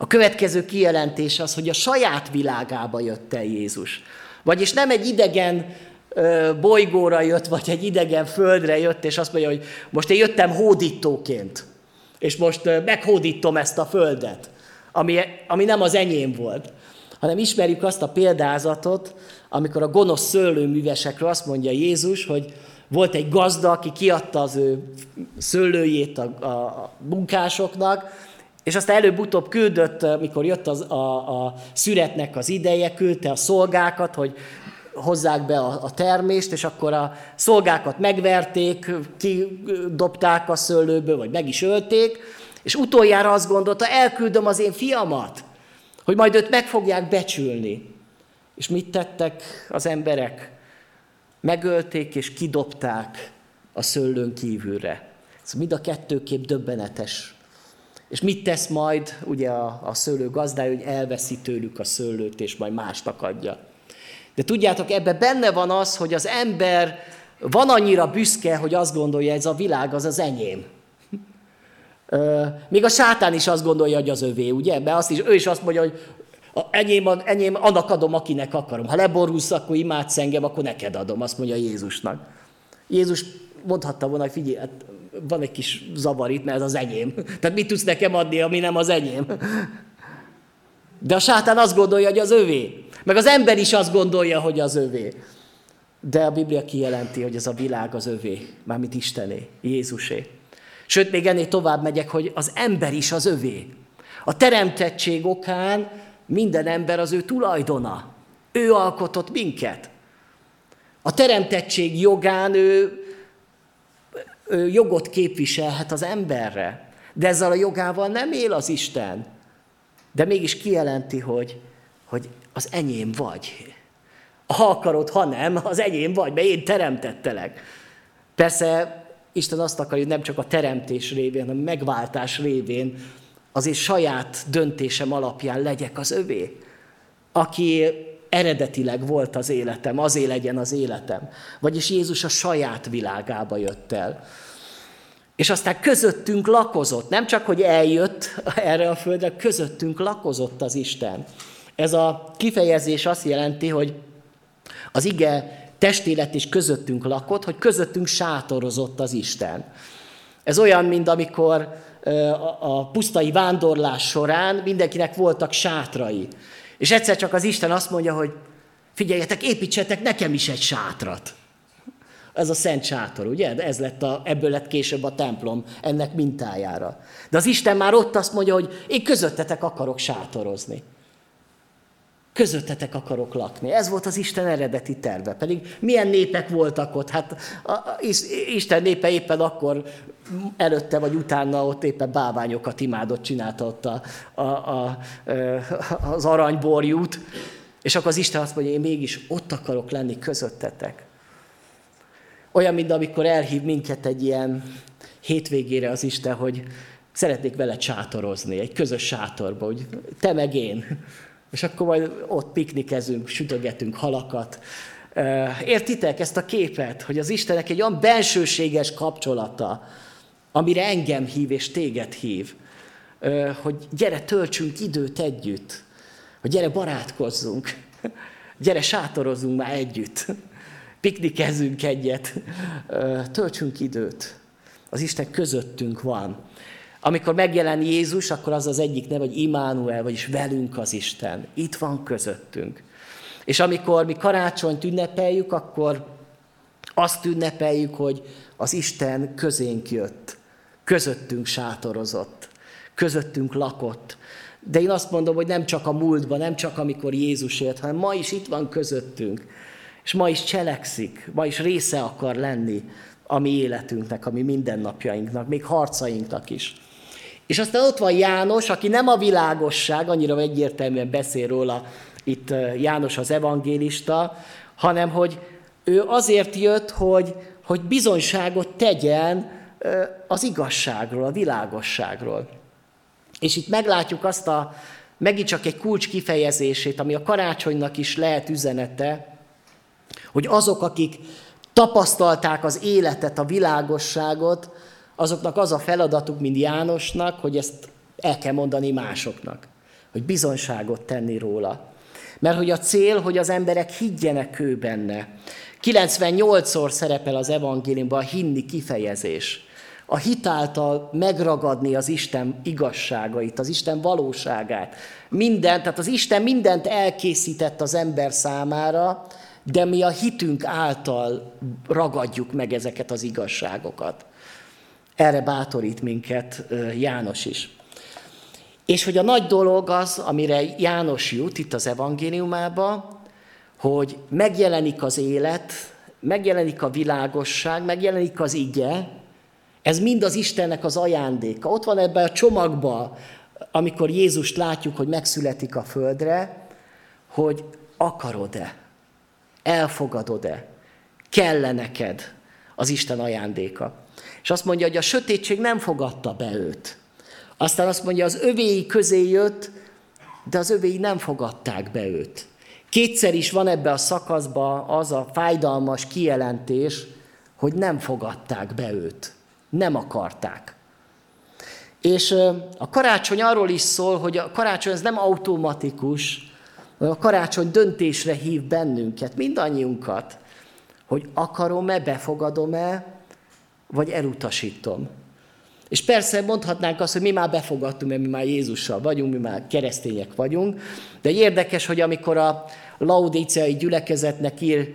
S1: A következő kijelentés az, hogy a saját világába jött el Jézus. Vagyis nem egy idegen bolygóra jött, vagy egy idegen földre jött, és azt mondja, hogy most én jöttem hódítóként, és most meghódítom ezt a földet. ami, ami nem az enyém volt, hanem ismerjük azt a példázatot, amikor a gonosz szőlőművesekről azt mondja Jézus, hogy volt egy gazda, aki kiadta az ő szőlőjét a, a, munkásoknak, és aztán előbb-utóbb küldött, mikor jött az, a, a szüretnek az ideje, küldte a szolgákat, hogy hozzák be a, a termést, és akkor a szolgákat megverték, kidobták a szőlőből, vagy meg is ölték, és utoljára azt gondolta, elküldöm az én fiamat, hogy majd őt meg fogják becsülni. És mit tettek az emberek? Megölték és kidobták a szőlőn kívülre. Ez mind a kettőképp döbbenetes. És mit tesz majd ugye a, a szőlő gazdája, hogy elveszi tőlük a szőlőt, és majd másnak adja. De tudjátok, ebbe benne van az, hogy az ember van annyira büszke, hogy azt gondolja, ez a világ az az enyém. Még a sátán is azt gondolja, hogy az övé, ugye? Mert azt is, ő is azt mondja, hogy a enyém, enyém, annak adom, akinek akarom. Ha leborulsz, akkor imádsz engem, akkor neked adom, azt mondja Jézusnak. Jézus mondhatta volna, hogy figyelj, hát van egy kis zavar itt, mert ez az enyém. Tehát mit tudsz nekem adni, ami nem az enyém? De a sátán azt gondolja, hogy az övé. Meg az ember is azt gondolja, hogy az övé. De a Biblia kijelenti, hogy ez a világ az övé, mármint Istené, Jézusé. Sőt, még ennél tovább megyek, hogy az ember is az övé. A teremtettség okán minden ember az ő tulajdona. Ő alkotott minket. A teremtettség jogán ő, jogot képviselhet az emberre. De ezzel a jogával nem él az Isten. De mégis kijelenti, hogy, hogy az enyém vagy. Ha akarod, ha nem, az enyém vagy, mert én teremtettelek. Persze Isten azt akarja, hogy nem csak a teremtés révén, hanem a megváltás révén azért saját döntésem alapján legyek az övé. Aki eredetileg volt az életem, azé legyen az életem. Vagyis Jézus a saját világába jött el. És aztán közöttünk lakozott. Nem csak, hogy eljött erre a földre, közöttünk lakozott az Isten. Ez a kifejezés azt jelenti, hogy az ige testélet is közöttünk lakott, hogy közöttünk sátorozott az Isten. Ez olyan, mint amikor a pusztai vándorlás során mindenkinek voltak sátrai. És egyszer csak az Isten azt mondja, hogy figyeljetek, építsetek nekem is egy sátrat. Ez a szent sátor, ugye? Ez lett a, ebből lett később a templom ennek mintájára. De az Isten már ott azt mondja, hogy én közöttetek akarok sátorozni. Közöttetek akarok lakni. Ez volt az Isten eredeti terve. Pedig milyen népek voltak ott? Hát a, a, Isten népe éppen akkor előtte vagy utána ott éppen báványokat imádott, csinálta ott a, a, a, az aranyborjút. És akkor az Isten azt mondja, én mégis ott akarok lenni közöttetek. Olyan, mint amikor elhív minket egy ilyen hétvégére az Isten, hogy szeretnék vele csátorozni, egy közös sátorba, hogy te meg én. És akkor majd ott piknikezünk, sütögetünk halakat. Értitek ezt a képet, hogy az Istenek egy olyan bensőséges kapcsolata, amire engem hív és téged hív, hogy gyere, töltsünk időt együtt, hogy gyere, barátkozzunk, gyere, sátorozzunk már együtt, piknikezünk egyet, töltsünk időt. Az Isten közöttünk van. Amikor megjelen Jézus, akkor az az egyik neve, hogy Immanuel, vagyis velünk az Isten. Itt van közöttünk. És amikor mi karácsonyt ünnepeljük, akkor azt ünnepeljük, hogy az Isten közénk jött, közöttünk sátorozott, közöttünk lakott. De én azt mondom, hogy nem csak a múltban, nem csak amikor Jézus élt, hanem ma is itt van közöttünk. És ma is cselekszik, ma is része akar lenni a mi életünknek, a mi mindennapjainknak, még harcainknak is. És aztán ott van János, aki nem a világosság, annyira egyértelműen beszél róla itt János az evangélista, hanem hogy ő azért jött, hogy, hogy bizonyságot tegyen az igazságról, a világosságról. És itt meglátjuk azt a, megint csak egy kulcs kifejezését, ami a karácsonynak is lehet üzenete, hogy azok, akik tapasztalták az életet, a világosságot, azoknak az a feladatuk, mint Jánosnak, hogy ezt el kell mondani másoknak, hogy bizonyságot tenni róla. Mert hogy a cél, hogy az emberek higgyenek ő benne. 98-szor szerepel az evangéliumban a hinni kifejezés. a hitáltal megragadni az Isten igazságait, az Isten valóságát. Minden, tehát az Isten mindent elkészített az ember számára, de mi a hitünk által ragadjuk meg ezeket az igazságokat. Erre bátorít minket János is. És hogy a nagy dolog az, amire János jut itt az evangéliumába, hogy megjelenik az élet, megjelenik a világosság, megjelenik az ige, ez mind az Istennek az ajándéka. Ott van ebben a csomagban, amikor Jézust látjuk, hogy megszületik a földre, hogy akarod-e, elfogadod-e, kell neked az Isten ajándéka. És azt mondja, hogy a sötétség nem fogadta be őt. Aztán azt mondja, az övéi közé jött, de az övéi nem fogadták be őt. Kétszer is van ebbe a szakaszba az a fájdalmas kijelentés, hogy nem fogadták be őt. Nem akarták. És a karácsony arról is szól, hogy a karácsony ez nem automatikus, a karácsony döntésre hív bennünket, mindannyiunkat, hogy akarom-e, befogadom-e, vagy elutasítom. És persze mondhatnánk azt, hogy mi már befogadtunk, mert mi már Jézussal vagyunk, mi már keresztények vagyunk, de érdekes, hogy amikor a laudíciai gyülekezetnek ír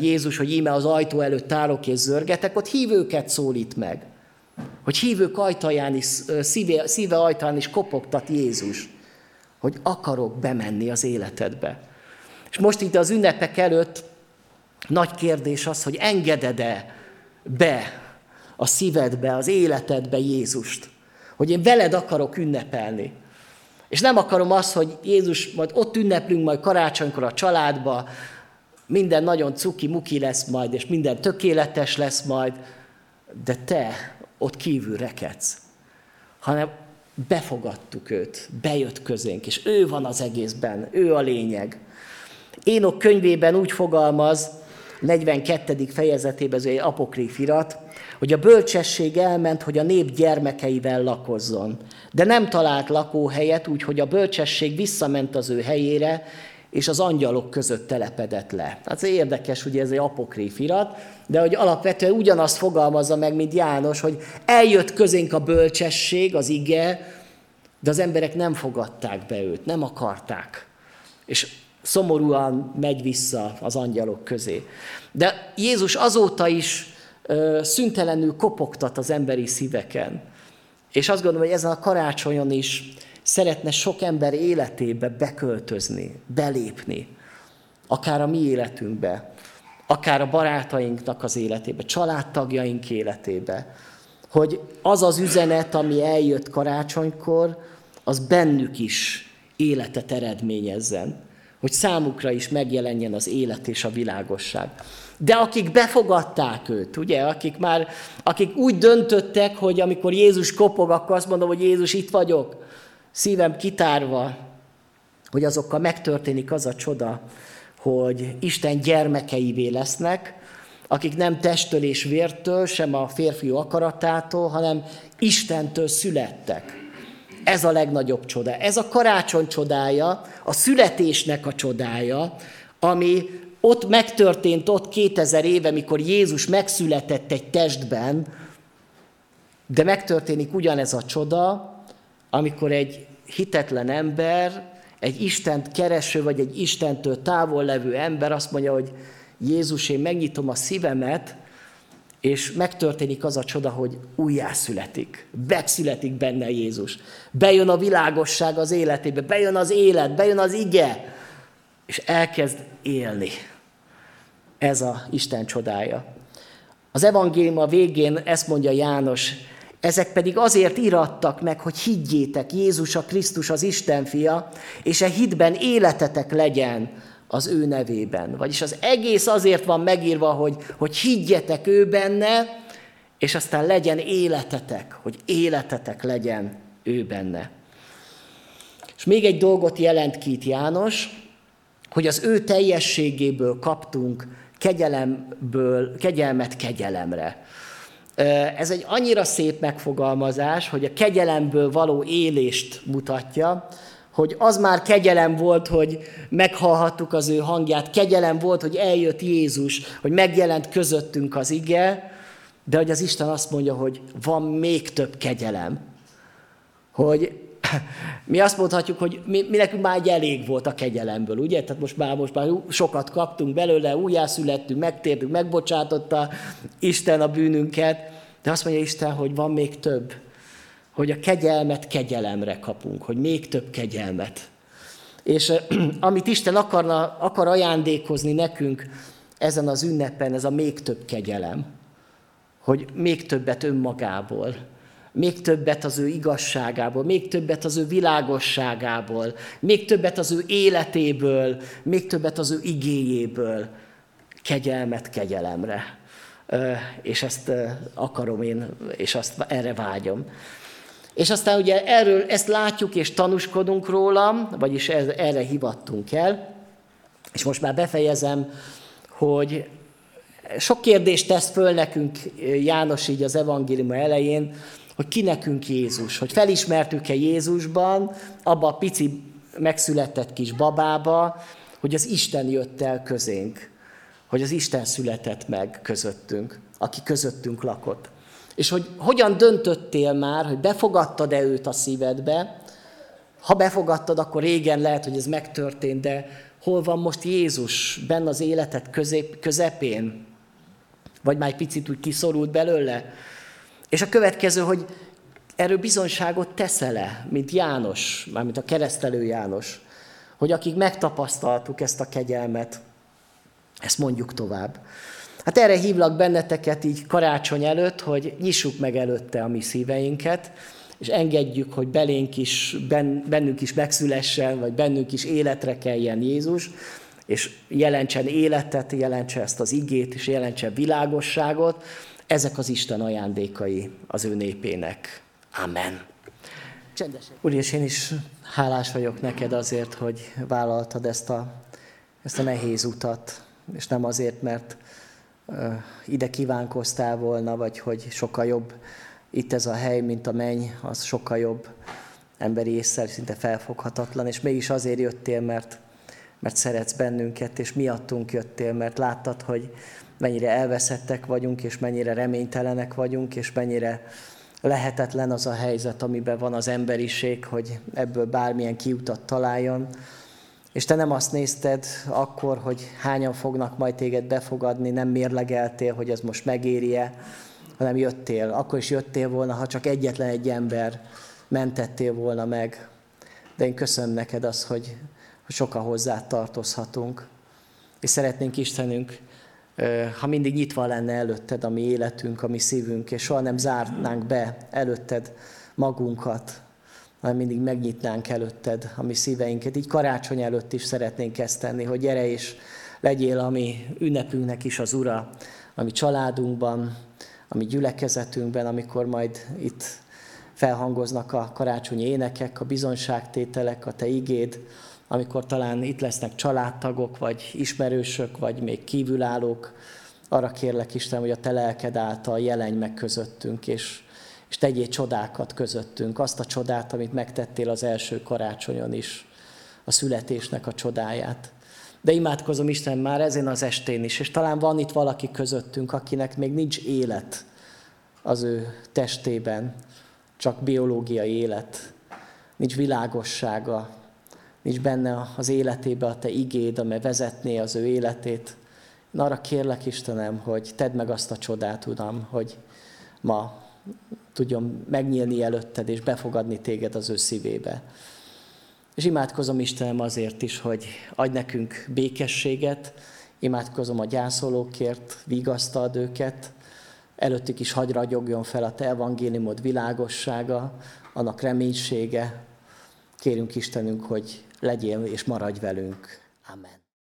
S1: Jézus, hogy íme az ajtó előtt tárok és zörgetek, ott hívőket szólít meg. Hogy hívők ajtaján is, szíve, szíve ajtaján is kopogtat Jézus, hogy akarok bemenni az életedbe. És most itt az ünnepek előtt nagy kérdés az, hogy engeded-e be a szívedbe, az életedbe Jézust. Hogy én veled akarok ünnepelni. És nem akarom azt, hogy Jézus, majd ott ünneplünk majd karácsonykor a családba, minden nagyon cuki-muki lesz majd, és minden tökéletes lesz majd, de te ott kívül rekedsz. Hanem befogadtuk őt, bejött közénk, és ő van az egészben, ő a lényeg. Énok könyvében úgy fogalmaz, 42. fejezetében, ez egy apokríf irat, hogy a bölcsesség elment, hogy a nép gyermekeivel lakozzon. De nem talált lakóhelyet, úgyhogy a bölcsesség visszament az ő helyére, és az angyalok között telepedett le. Hát ez érdekes, ugye ez egy apokríf irat, de hogy alapvetően ugyanazt fogalmazza meg, mint János, hogy eljött közénk a bölcsesség, az ige, de az emberek nem fogadták be őt, nem akarták. És szomorúan megy vissza az angyalok közé. De Jézus azóta is szüntelenül kopogtat az emberi szíveken. És azt gondolom, hogy ezen a karácsonyon is szeretne sok ember életébe beköltözni, belépni. Akár a mi életünkbe, akár a barátainknak az életébe, családtagjaink életébe. Hogy az az üzenet, ami eljött karácsonykor, az bennük is életet eredményezzen. Hogy számukra is megjelenjen az élet és a világosság. De akik befogadták őt, ugye, akik már, akik úgy döntöttek, hogy amikor Jézus kopog, akkor azt mondom, hogy Jézus itt vagyok, szívem kitárva, hogy azokkal megtörténik az a csoda, hogy Isten gyermekeivé lesznek, akik nem testtől és vértől, sem a férfiú akaratától, hanem Istentől születtek. Ez a legnagyobb csoda. Ez a karácsony csodája, a születésnek a csodája, ami ott megtörtént, ott 2000 éve, mikor Jézus megszületett egy testben, de megtörténik ugyanez a csoda, amikor egy hitetlen ember, egy Istent kereső, vagy egy Istentől távol levő ember azt mondja, hogy Jézus, én megnyitom a szívemet, és megtörténik az a csoda, hogy újjászületik. Megszületik benne Jézus. Bejön a világosság az életébe, bejön az élet, bejön az ige, és elkezd élni. Ez a Isten csodája. Az evangélium a végén ezt mondja János, ezek pedig azért irattak meg, hogy higgyétek, Jézus a Krisztus az Isten fia, és e hitben életetek legyen az ő nevében. Vagyis az egész azért van megírva, hogy, hogy higgyetek ő benne, és aztán legyen életetek, hogy életetek legyen ő benne. És még egy dolgot jelent ki itt János, hogy az ő teljességéből kaptunk kegyelemből, kegyelmet kegyelemre. Ez egy annyira szép megfogalmazás, hogy a kegyelemből való élést mutatja, hogy az már kegyelem volt, hogy meghallhattuk az ő hangját, kegyelem volt, hogy eljött Jézus, hogy megjelent közöttünk az ige, de hogy az Isten azt mondja, hogy van még több kegyelem. Hogy mi azt mondhatjuk, hogy mi, mi nekünk már egy elég volt a kegyelemből, ugye? Tehát most már, most már sokat kaptunk belőle, újjászülettünk, megtértünk, megbocsátotta Isten a bűnünket, de azt mondja Isten, hogy van még több. Hogy a kegyelemet kegyelemre kapunk, hogy még több kegyelmet. És amit Isten akarna, akar ajándékozni nekünk ezen az ünnepen, ez a még több kegyelem. Hogy még többet önmagából, még többet az ő igazságából, még többet az ő világosságából, még többet az ő életéből, még többet az ő igéjéből, kegyelmet kegyelemre. És ezt akarom én, és azt erre vágyom. És aztán ugye erről ezt látjuk és tanúskodunk róla, vagyis erre hivattunk el. És most már befejezem, hogy sok kérdést tesz föl nekünk János így az evangélium elején, hogy ki nekünk Jézus, hogy felismertük-e Jézusban, abba a pici megszületett kis babába, hogy az Isten jött el közénk, hogy az Isten született meg közöttünk, aki közöttünk lakott. És hogy hogyan döntöttél már, hogy befogadtad-e őt a szívedbe, ha befogadtad, akkor régen lehet, hogy ez megtörtént, de hol van most Jézus benne az életed közép, közepén? Vagy már egy picit úgy kiszorult belőle? És a következő, hogy erről bizonyságot teszel-e, mint János, mármint a keresztelő János, hogy akik megtapasztaltuk ezt a kegyelmet, ezt mondjuk tovább. Hát erre hívlak benneteket így karácsony előtt, hogy nyissuk meg előtte a mi szíveinket, és engedjük, hogy belénk is, bennünk is megszülessen, vagy bennünk is életre keljen Jézus, és jelentsen életet, jelentse ezt az igét, és jelentse világosságot, ezek az Isten ajándékai az ő népének. Amen. Csendesen. Úr, és én is hálás vagyok neked azért, hogy vállaltad ezt a, ezt a nehéz utat, és nem azért, mert ide kívánkoztál volna, vagy hogy sokkal jobb itt ez a hely, mint a menny, az sokkal jobb emberi észre, szinte felfoghatatlan, és mégis azért jöttél, mert, mert szeretsz bennünket, és miattunk jöttél, mert láttad, hogy mennyire elveszettek vagyunk, és mennyire reménytelenek vagyunk, és mennyire lehetetlen az a helyzet, amiben van az emberiség, hogy ebből bármilyen kiutat találjon. És te nem azt nézted akkor, hogy hányan fognak majd téged befogadni, nem mérlegeltél, hogy ez most megéri-e, hanem jöttél. Akkor is jöttél volna, ha csak egyetlen egy ember mentettél volna meg. De én köszönöm neked hogy, hogy sokan hozzá tartozhatunk. És szeretnénk Istenünk ha mindig nyitva lenne előtted a mi életünk, a mi szívünk, és soha nem zárnánk be előtted magunkat, hanem mindig megnyitnánk előtted a mi szíveinket. Így karácsony előtt is szeretnénk ezt tenni, hogy gyere és legyél a mi ünnepünknek is az Ura, a mi családunkban, a mi gyülekezetünkben, amikor majd itt felhangoznak a karácsonyi énekek, a bizonságtételek, a Te igéd, amikor talán itt lesznek családtagok, vagy ismerősök, vagy még kívülállók, arra kérlek Isten, hogy a te lelked által jelenj meg közöttünk, és, és tegyél csodákat közöttünk, azt a csodát, amit megtettél az első karácsonyon is, a születésnek a csodáját. De imádkozom Isten már ezen az estén is, és talán van itt valaki közöttünk, akinek még nincs élet az ő testében, csak biológiai élet, nincs világossága, nincs benne az életébe a te igéd, amely vezetné az ő életét. Én arra kérlek, Istenem, hogy tedd meg azt a csodát, Uram, hogy ma tudjon megnyílni előtted, és befogadni téged az ő szívébe. És imádkozom Istenem azért is, hogy adj nekünk békességet, imádkozom a gyászolókért, vigasztald őket, előttük is hagy ragyogjon fel a Te evangéliumod világossága, annak reménysége. Kérünk Istenünk, hogy legyél és maradj velünk. Amen.